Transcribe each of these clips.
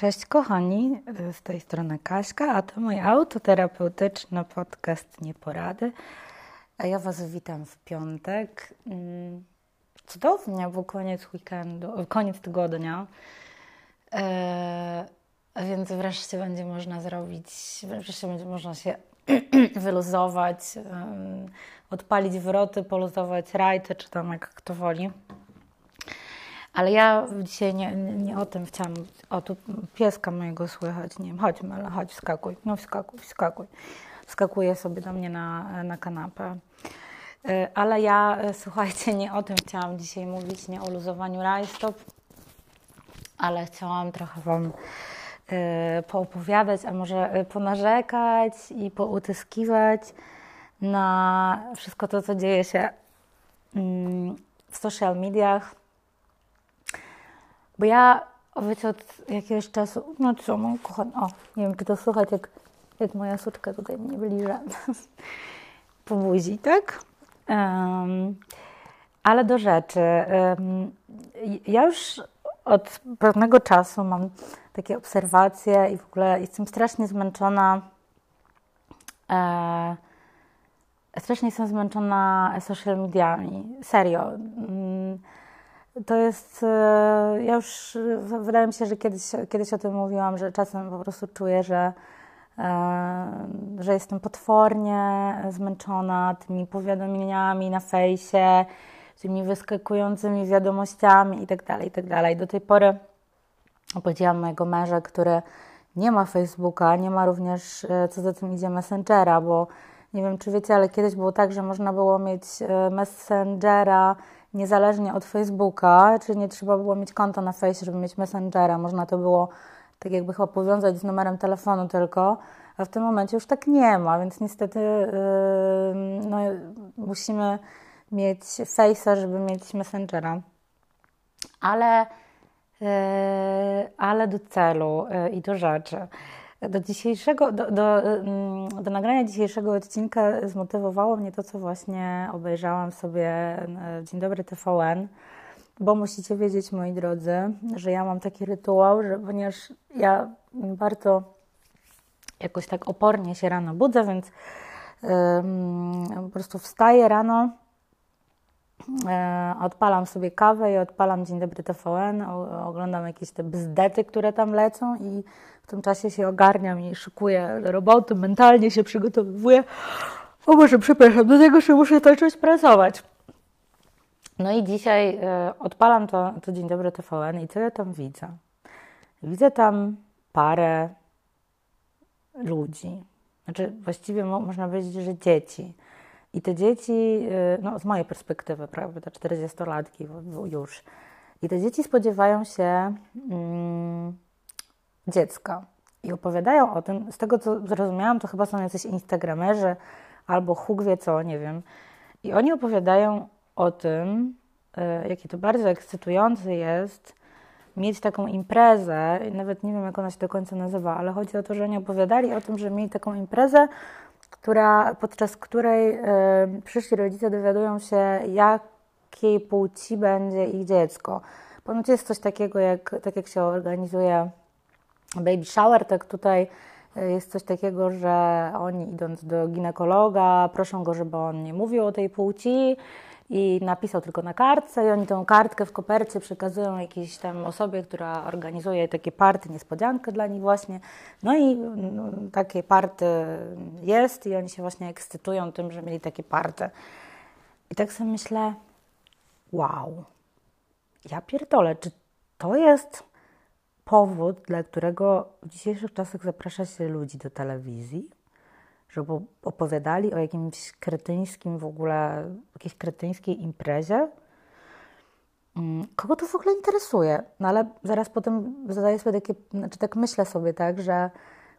Cześć kochani, z tej strony Kaśka, a to mój autoterapeutyczny podcast Nieporady. A ja Was witam w piątek. Mm, cudownie, bo koniec weekendu, koniec tygodnia. Eee, więc wreszcie będzie można zrobić, wreszcie będzie można się wyluzować, um, odpalić wroty, poluzować rajty, czy tam jak kto woli. Ale ja dzisiaj nie, nie o tym chciałam. O, tu pieska mojego słychać. Nie wiem, chodź Mela, chodź, wskakuj. No wskakuj, wskakuj. Wskakuje sobie do mnie na, na kanapę. E, ale ja, e, słuchajcie, nie o tym chciałam dzisiaj mówić, nie o luzowaniu rajstop, ale chciałam trochę Wam e, poopowiadać, a może ponarzekać i poutyskiwać na wszystko to, co dzieje się mm, w social mediach, bo ja, wiecie, od jakiegoś czasu, no co, mój kochany, o, nie wiem, czy to słychać, jak, jak moja suczka tutaj mnie bliża po buzi, tak? Um, ale do rzeczy. Um, ja już od pewnego czasu mam takie obserwacje i w ogóle jestem strasznie zmęczona. E, strasznie jestem zmęczona social mediami. Serio. Um, to jest, e, ja już, wydaje mi się, że kiedyś, kiedyś o tym mówiłam, że czasem po prostu czuję, że, e, że jestem potwornie zmęczona tymi powiadomieniami na fejsie, tymi wyskakującymi wiadomościami itd., tak itd. Tak Do tej pory opowiedziałam mojego męża, który nie ma Facebooka, nie ma również, e, co za tym idzie, Messengera, bo nie wiem, czy wiecie, ale kiedyś było tak, że można było mieć Messengera niezależnie od Facebooka, czyli nie trzeba było mieć konta na Face, żeby mieć Messengera. Można to było tak jakby chyba powiązać z numerem telefonu tylko, a w tym momencie już tak nie ma, więc niestety yy, no, musimy mieć Face'a, żeby mieć Messengera. Ale, yy, ale do celu yy, i do rzeczy. Do dzisiejszego, do, do, mm, do, nagrania dzisiejszego odcinka zmotywowało mnie to, co właśnie obejrzałam sobie Dzień Dobry TVN, bo musicie wiedzieć, moi drodzy, że ja mam taki rytuał, że ponieważ ja bardzo jakoś tak opornie się rano budzę, więc po prostu wstaję rano, odpalam sobie kawę i odpalam Dzień Dobry TVN, oglądam jakieś te bzdety, które tam lecą i w tym czasie się ogarniam i szykuję roboty, mentalnie się przygotowuję. O Boże, przepraszam, do tego, że muszę zacząć pracować. No i dzisiaj y, odpalam to, to Dzień Dobry TVN i co ja tam widzę? Widzę tam parę ludzi. Znaczy, właściwie mo można powiedzieć, że dzieci. I te dzieci, y, no z mojej perspektywy, prawda, te 40-latki już. I te dzieci spodziewają się... Mm, dziecka. I opowiadają o tym, z tego co zrozumiałam, to chyba są jacyś instagramerzy albo Huk wie co, nie wiem. I oni opowiadają o tym, y, jakie to bardzo ekscytujące jest mieć taką imprezę, nawet nie wiem jak ona się do końca nazywa, ale chodzi o to, że oni opowiadali o tym, że mieli taką imprezę, która, podczas której y, przyszli rodzice dowiadują się, jakiej płci będzie ich dziecko. Ponoć jest coś takiego, jak, tak jak się organizuje baby shower, tak tutaj e, jest coś takiego, że oni idąc do ginekologa, proszą go, żeby on nie mówił o tej płci i napisał tylko na kartce i oni tą kartkę w kopercie przekazują jakiejś tam osobie, która organizuje takie party, niespodziankę dla nich właśnie. No i no, takie party jest i oni się właśnie ekscytują tym, że mieli takie party. I tak sobie myślę, wow, ja pierdolę, czy to jest powód, dla którego w dzisiejszych czasach zaprasza się ludzi do telewizji, żeby opowiadali o jakimś kretyńskim w ogóle, jakiejś kretyńskiej imprezie. Mm, kogo to w ogóle interesuje? No ale zaraz potem zadaję sobie takie, znaczy tak myślę sobie, tak, że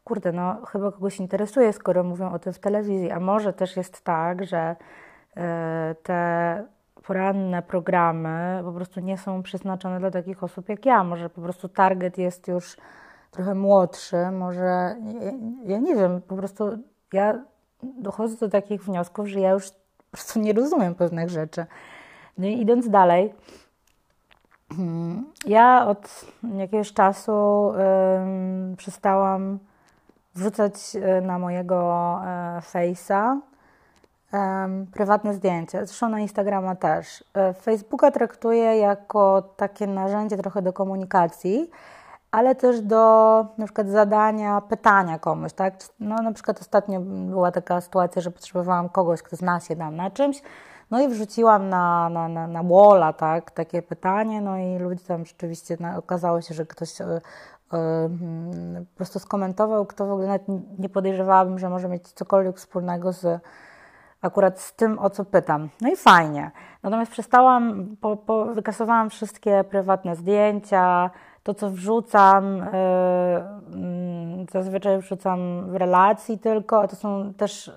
kurde, no chyba kogoś interesuje, skoro mówią o tym w telewizji, a może też jest tak, że e, te poranne programy po prostu nie są przeznaczone dla takich osób jak ja. Może po prostu target jest już trochę młodszy, może ja, ja nie wiem, po prostu ja dochodzę do takich wniosków, że ja już po prostu nie rozumiem pewnych rzeczy. No i idąc dalej, Ja od jakiegoś czasu przestałam wrzucać e, na mojego e, face'a prywatne zdjęcia. Zresztą na Instagrama też. E, Facebooka traktuję jako takie narzędzie trochę do komunikacji, ale też do na przykład zadania pytania komuś, tak? No na przykład ostatnio była taka sytuacja, że potrzebowałam kogoś, kto zna się tam na czymś, no i wrzuciłam na, na, na, na walla, tak, takie pytanie, no i ludzie tam rzeczywiście, no, okazało się, że ktoś e, mm, po prostu skomentował, kto w ogóle nawet nie podejrzewałabym, że może mieć cokolwiek wspólnego z akurat z tym, o co pytam. No i fajnie. Natomiast przestałam, po, po, wykasowałam wszystkie prywatne zdjęcia, to co wrzucam, yy, zazwyczaj wrzucam w relacji tylko, a to są też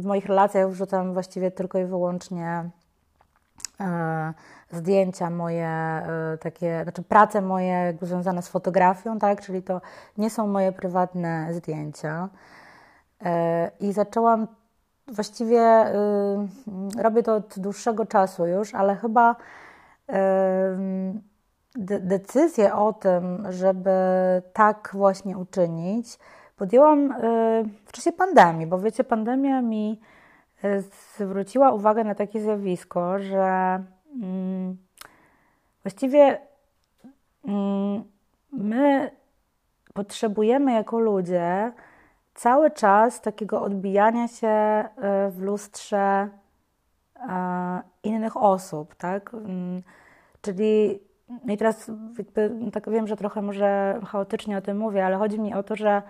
w moich relacjach wrzucam właściwie tylko i wyłącznie e, zdjęcia moje, e, takie, znaczy prace moje związane z fotografią, tak, czyli to nie są moje prywatne zdjęcia. E, I zaczęłam właściwie robię to od dłuższego czasu już, ale chyba decyzję o tym, żeby tak właśnie uczynić, podjęłam e, w czasie pandemii, bo wiecie, pandemia mi e, zwróciła uwagę na takie zjawisko, że mm, właściwie mm, my potrzebujemy jako ludzie cały czas takiego odbijania się e, w lustrze innych osób, tak? Mm, czyli i teraz jakby, tak wiem, że trochę może chaotycznie o tym mówię, ale chodzi mi o to, że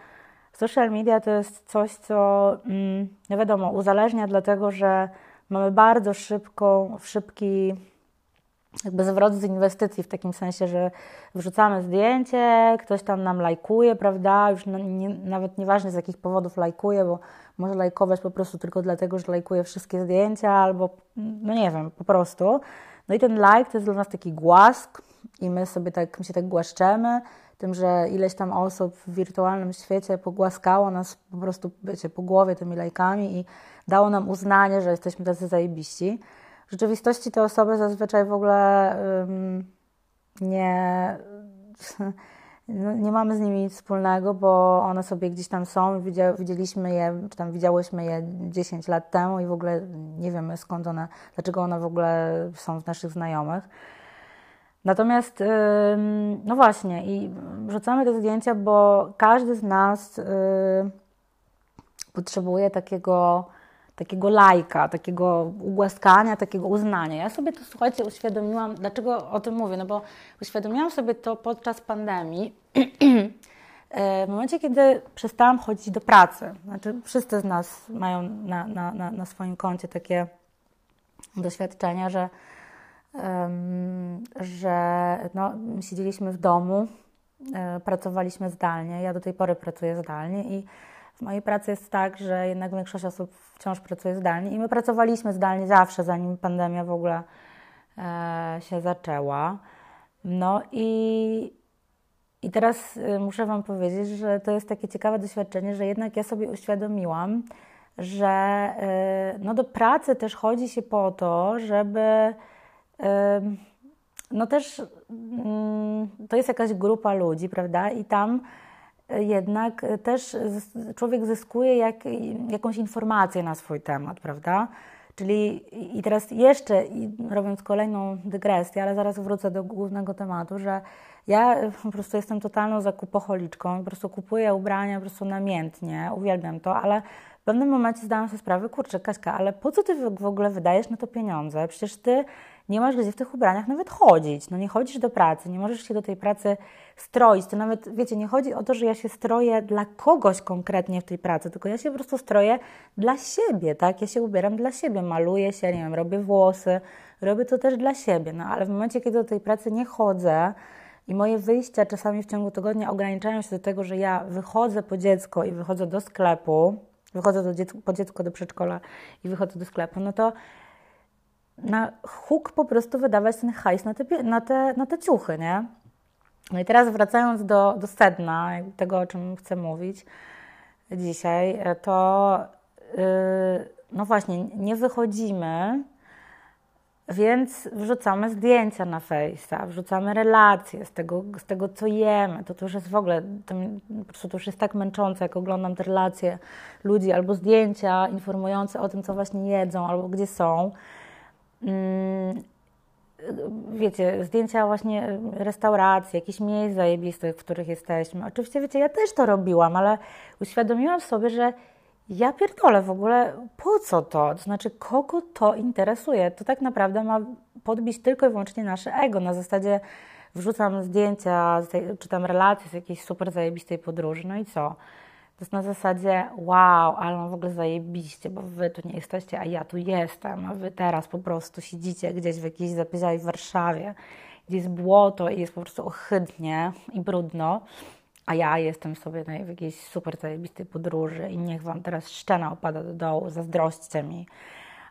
Social media to jest coś, co, mm, no wiadomo, uzależnia, dlatego że mamy bardzo szybką, szybki jakby zwrot z inwestycji, w takim sensie, że wrzucamy zdjęcie, ktoś tam nam lajkuje, prawda? Już nie, nawet nieważne z jakich powodów lajkuje, bo może lajkować po prostu tylko dlatego, że lajkuje wszystkie zdjęcia, albo no nie wiem, po prostu. No i ten like to jest dla nas taki głask i my sobie tak, my się tak głaszczemy, tym, że ileś tam osób w wirtualnym świecie pogłaskało nas po prostu wiecie, po głowie tymi lajkami i dało nam uznanie, że jesteśmy tacy zajebiści. W rzeczywistości te osoby zazwyczaj w ogóle nie, no, nie mamy z nimi nic wspólnego, bo one sobie gdzieś tam są widzieliśmy je, czy tam widziałyśmy je 10 lat temu i w ogóle nie wiemy skąd one, dlaczego one w ogóle są w naszych znajomych. Natomiast, no właśnie, i wrzucamy te zdjęcia, bo każdy z nas y, potrzebuje takiego, takiego lajka, takiego ugłaskania, takiego uznania. Ja sobie to, słuchajcie, uświadomiłam, dlaczego o tym mówię? No bo uświadomiłam sobie to podczas pandemii, e, w momencie, kiedy przestałam chodzić do pracy. Znaczy, wszyscy z nas mają na, na, na swoim koncie takie doświadczenia, że że no, siedzieliśmy w domu, e, pracowaliśmy zdalnie. Ja do tej pory pracuję zdalnie i w mojej pracy jest tak, że jednak większość osób wciąż pracuje zdalnie i my pracowaliśmy zdalnie zawsze, zanim pandemia w ogóle e, się zaczęła. No i, i teraz e, muszę Wam powiedzieć, że to jest takie ciekawe doświadczenie, że jednak ja sobie uświadomiłam, że no do pracy też chodzi się po to, żeby no też mm, to jest jakaś grupa ludzi, prawda? I tam jednak też człowiek zyskuje jak, jakąś informację na swój temat, prawda? Czyli i teraz jeszcze, robiąc kolejną dygresję, ale zaraz wrócę do głównego tematu, że ja po prostu jestem totalną zakupocholiczką, po prostu kupuję ubrania po prostu namiętnie, uwielbiam to, ale w pewnym momencie zdałam sobie sprawę, kurczę Kaśka, ale po co ty w ogóle wydajesz na to pieniądze? Przecież ty nie masz gdzie w tych ubraniach nawet chodzić. No nie chodzisz do pracy, nie możesz się do tej pracy stroić. To nawet, wiecie, nie chodzi o to, że ja się stroję dla kogoś konkretnie w tej pracy, tylko ja się po prostu stroję dla siebie, tak? Ja się ubieram dla siebie, maluję się, nie wiem, robię włosy, robię to też dla siebie. No ale w momencie, kiedy do tej pracy nie chodzę, i moje wyjścia czasami w ciągu tygodnia ograniczają się do tego, że ja wychodzę po dziecko i wychodzę do sklepu, wychodzę do dziecko, po dziecko do przedszkola i wychodzę do sklepu, no to na huk po prostu wydawać ten hajs na te, na te, na te ciuchy, nie? No i teraz wracając do, do sedna, tego o czym chcę mówić dzisiaj, e, to yy, no właśnie, nie wychodzimy Więc wrzucamy zdjęcia na Face'a, wrzucamy relacje z tego, z tego, co jemy. To, to już jest w ogóle, to, po prostu to już jest tak męczące, jak oglądam te relacje ludzi albo zdjęcia informujące o tym, co właśnie jedzą albo gdzie są. Mm, wiecie, zdjęcia właśnie restauracji, jakichś miejsc zajebistych, w których jesteśmy. Oczywiście, wiecie, ja też to robiłam, ale uświadomiłam sobie, że ja pierdolę w ogóle, po co to? To znaczy, kogo to interesuje? To tak naprawdę ma podbić tylko i wyłącznie nasze ego. Na zasadzie wrzucam zdjęcia, czytam relacje z jakiejś super zajebistej podróży, no i co? To jest na zasadzie, wow, ale on w ogóle zajebiście, bo wy tu nie jesteście, a ja tu jestem, a wy teraz po prostu siedzicie gdzieś w jakiejś w Warszawie, gdzie jest błoto i jest po prostu ohydnie i brudno a ja jestem sobie w jakiejś super zajebistej podróży i niech Wam teraz szczena opada do dołu, zazdrośćcie mi.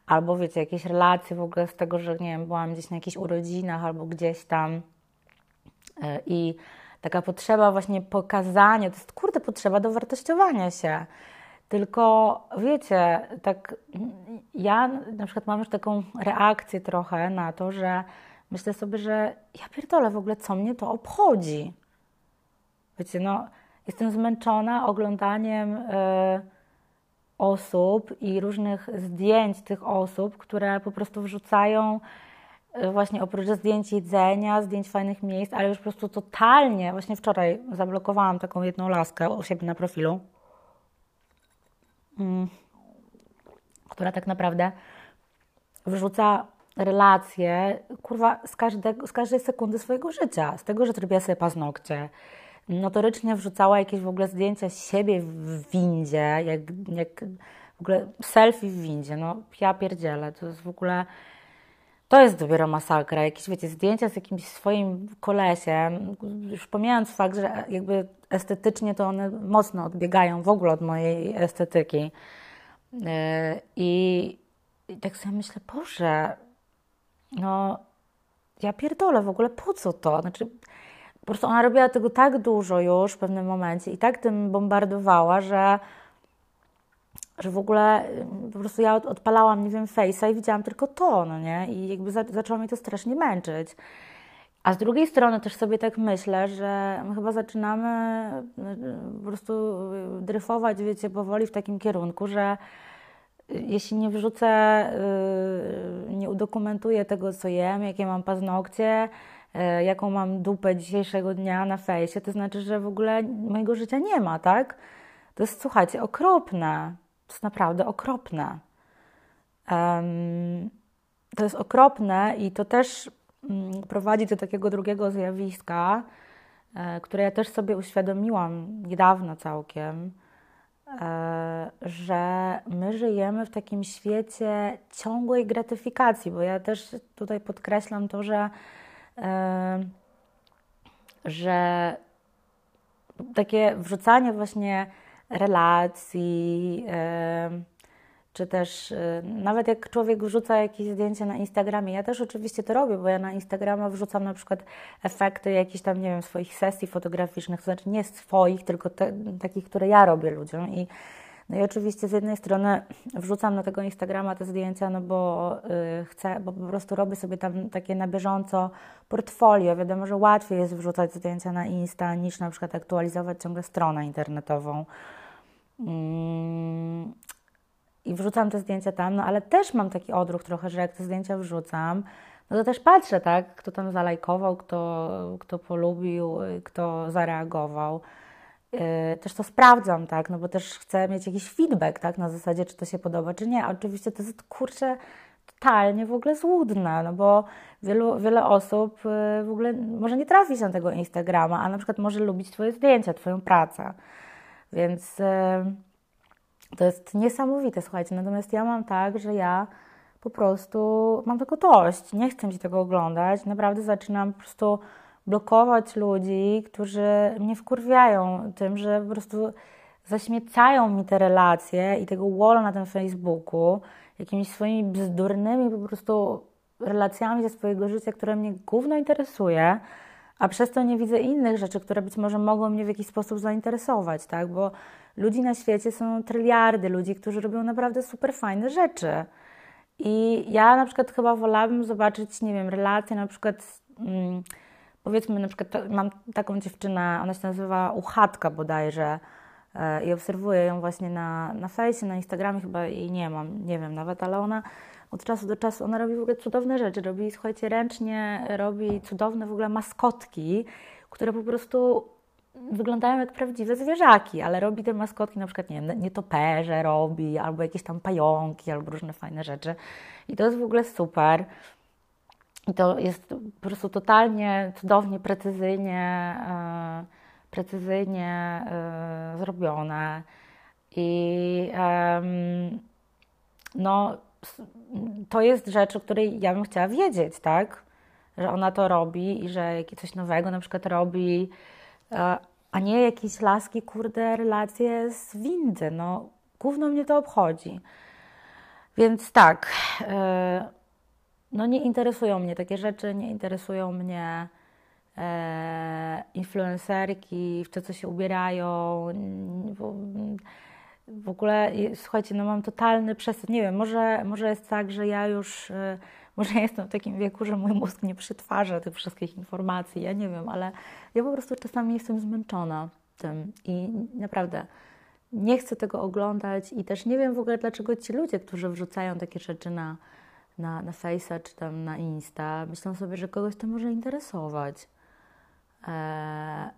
Albo wiecie, jakieś relacje w ogóle z tego, że nie wiem, byłam gdzieś na jakichś urodzinach albo gdzieś tam e, i taka potrzeba właśnie pokazania, to jest kurde potrzeba do wartościowania się. Tylko wiecie, tak ja na przykład mam już taką reakcję trochę na to, że myślę sobie, że ja pierdolę w ogóle, co mnie to obchodzi. Wiecie, no, jestem zmęczona oglądaniem y, osób i różnych zdjęć tych osób, które po prostu wrzucają właśnie oprócz zdjęć jedzenia, zdjęć fajnych miejsc, ale już po prostu totalnie, właśnie wczoraj zablokowałam taką jedną laskę u siebie na profilu, mm, która tak naprawdę wrzuca relacje, kurwa, z, każdego, z każdej sekundy swojego życia. Z tego, że zrobiła sobie paznokcie, notorycznie wrzucała jakieś w ogóle zdjęcia siebie w windzie, jak, jak w ogóle selfie w windzie. No ja pierdzielę, to jest w ogóle... To jest dopiero masakra. Jakieś, wiecie, zdjęcia z jakimś swoim kolesiem, już pomijając fakt, że jakby estetycznie to one mocno odbiegają w ogóle od mojej estetyki. Yy, I, tak sobie myślę, Boże, no ja pierdolę w ogóle, po co to? Znaczy, po prostu ona robiła tego tak dużo już w pewnym momencie i tak tym bombardowała, że, że w ogóle po prostu ja odpalałam, nie wiem, Face'a i widziałam tylko to, no nie? I jakby za, zaczęło mnie to strasznie męczyć. A z drugiej strony też sobie tak myślę, że my chyba zaczynamy po prostu dryfować, wiecie, powoli w takim kierunku, że jeśli nie wrzucę, y, nie udokumentuję tego, co jem, jakie mam paznokcie, jaką mam dupę dzisiejszego dnia na fejsie, to znaczy, że w ogóle mojego życia nie ma, tak? To jest, słuchajcie, okropne. To jest naprawdę okropne. Um, to jest okropne i to też um, prowadzi do takiego drugiego zjawiska, e, które ja też sobie uświadomiłam niedawno całkiem, e, że my żyjemy w takim świecie ciągłej gratyfikacji, bo ja też tutaj podkreślam to, że że takie wrzucanie właśnie relacji, czy też y, nawet jak człowiek wrzuca jakieś zdjęcie na Instagramie, ja też oczywiście to robię, bo ja na Instagrama wrzucam na przykład efekty jakichś tam, nie wiem, swoich sesji fotograficznych, to znaczy nie swoich, tylko te, takich, które ja robię ludziom i no i oczywiście z jednej strony wrzucam na tego Instagrama te zdjęcia, no bo yy, chcę, bo po prostu robię sobie tam takie na bieżąco portfolio. Wiadomo, że łatwiej jest wrzucać zdjęcia na Insta niż na przykład aktualizować ciągle stronę internetową. Yy. I wrzucam te zdjęcia tam, no ale też mam taki odruch trochę, że jak te zdjęcia wrzucam, no to też patrzę, tak, kto tam zalajkował, kto, kto polubił, kto zareagował. Yy, też to sprawdzam, tak, no bo też chcę mieć jakiś feedback, tak, na zasadzie, czy to się podoba, czy nie. A oczywiście to jest, kurczę, totalnie w ogóle złudne, no bo wielu, wiele osób yy, w ogóle może nie trafić na tego Instagrama, a na przykład może lubić Twoje zdjęcia, Twoją pracę. Więc yy, to jest niesamowite, słuchajcie. Natomiast ja mam tak, że ja po prostu mam tego dość, nie chcę mi się tego oglądać. Naprawdę zaczynam po prostu blokować ludzi, którzy mnie wkurwiają tym, że po prostu zaśmiecają mi te relacje i tego walla na tym Facebooku jakimiś swoimi bzdurnymi po prostu relacjami ze swojego życia, które mnie gówno interesuje, a przez to nie widzę innych rzeczy, które być może mogą mnie w jakiś sposób zainteresować, tak? Bo ludzi na świecie są tryliardy ludzi, którzy robią naprawdę super fajne rzeczy. I ja na przykład chyba wolałabym zobaczyć, nie wiem, relacje na przykład, mm, powiedzmy na przykład mam taką dziewczynę, ona się nazywa Uchatka bodajże i obserwuję ją właśnie na, na fejsie, na Instagramie chyba jej nie mam, nie wiem nawet, ale ona od czasu do czasu, ona robi w ogóle cudowne rzeczy, robi, słuchajcie, ręcznie, robi cudowne w ogóle maskotki, które po prostu wyglądają jak prawdziwe zwierzaki, ale robi te maskotki na przykład, nie wiem, nietoperze robi, albo jakieś tam pająki, albo różne fajne rzeczy. I to jest w ogóle super. I to jest po prostu totalnie, cudownie, precyzyjnie, yy, precyzyjnie yy, zrobione. I no, to jest rzecz, o której ja bym chciała wiedzieć, tak? Że ona to robi i że coś nowego na przykład robi, e, a nie jakieś laski, kurde, relacje z windy. No, gówno mnie to obchodzi. Więc tak, e, no nie interesują mnie takie rzeczy, nie interesują mnie e, influencerki, w to, co się ubierają. W ogóle, słuchajcie, no mam totalny przesyt. Nie wiem, może, może jest tak, że ja już, e, może jestem w takim wieku, że mój mózg nie przetwarza tych wszystkich informacji. Ja nie wiem, ale ja po prostu czasami jestem zmęczona tym i naprawdę nie chcę tego oglądać i też nie wiem w ogóle, dlaczego ci ludzie, którzy wrzucają takie rzeczy na, na, na Face'a czy tam na Insta, myślą sobie, że kogoś to może interesować. Eee,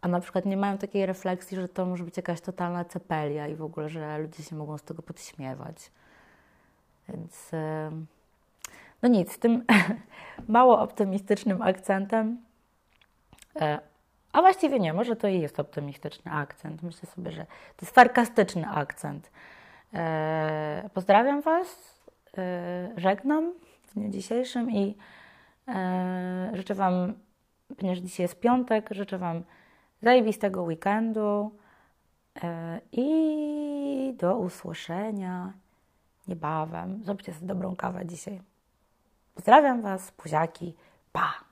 a na przykład nie mają takiej refleksji, że to może być jakaś totalna cepelia i w ogóle, że ludzie się mogą z tego podśmiewać. Więc no nic, tym mało optymistycznym akcentem, e, a właściwie nie, może to i jest optymistyczny akcent. Myślę sobie, że to jest sarkastyczny akcent. E, pozdrawiam Was, e, żegnam w dniu dzisiejszym i życzę Wam, ponieważ dzisiaj jest piątek, życzę Wam zajebistego weekendu e, i do usłyszenia niebawem. Zróbcie sobie dobrą kawę dzisiaj. Pozdrawiam Was, puziaki. Pa!